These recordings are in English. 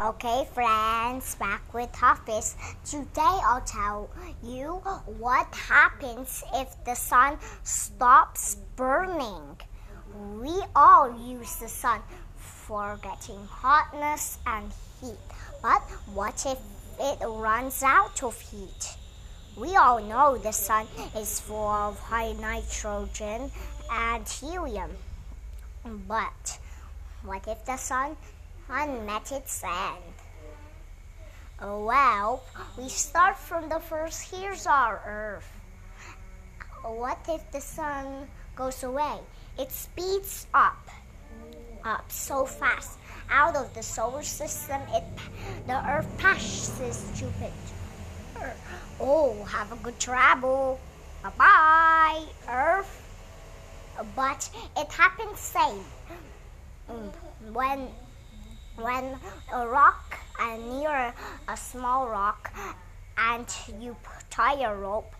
Okay, friends, back with Hafiz. Today I'll tell you what happens if the sun stops burning. We all use the sun for getting hotness and heat. But what if it runs out of heat? We all know the sun is full of high nitrogen and helium. But what if the sun met sand. end? Well, we start from the first. Here's our Earth. What if the sun goes away? It speeds up, up so fast out of the solar system. It the Earth passes Jupiter. Oh, have a good travel. Bye bye, Earth. But it happens same mm, when when a rock and near a small rock and you tie a rope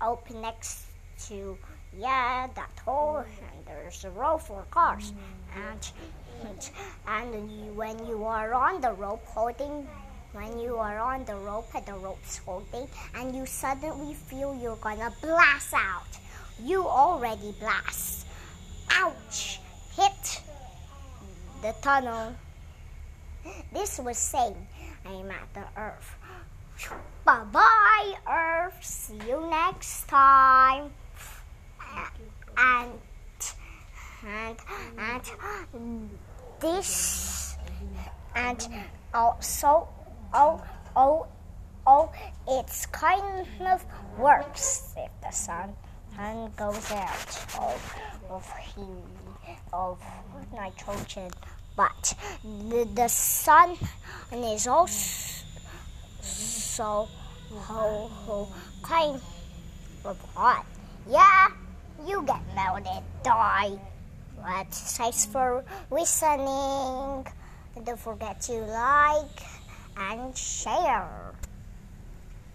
up next to yeah that hole and there's a rope for cars and and you, when you are on the rope holding when you are on the rope and the rope's holding and you suddenly feel you're gonna blast out. You already blast. Ouch! Hit the tunnel. This was saying I'm at the earth. Bye bye, Earth. See you next time. And and and this and also oh, oh, oh, it's kind of works if the sun, sun goes out of, of of nitrogen. But the, the sun is also so kind of hot. Yeah, you get melted, die. But thanks for listening. Don't forget to like and share.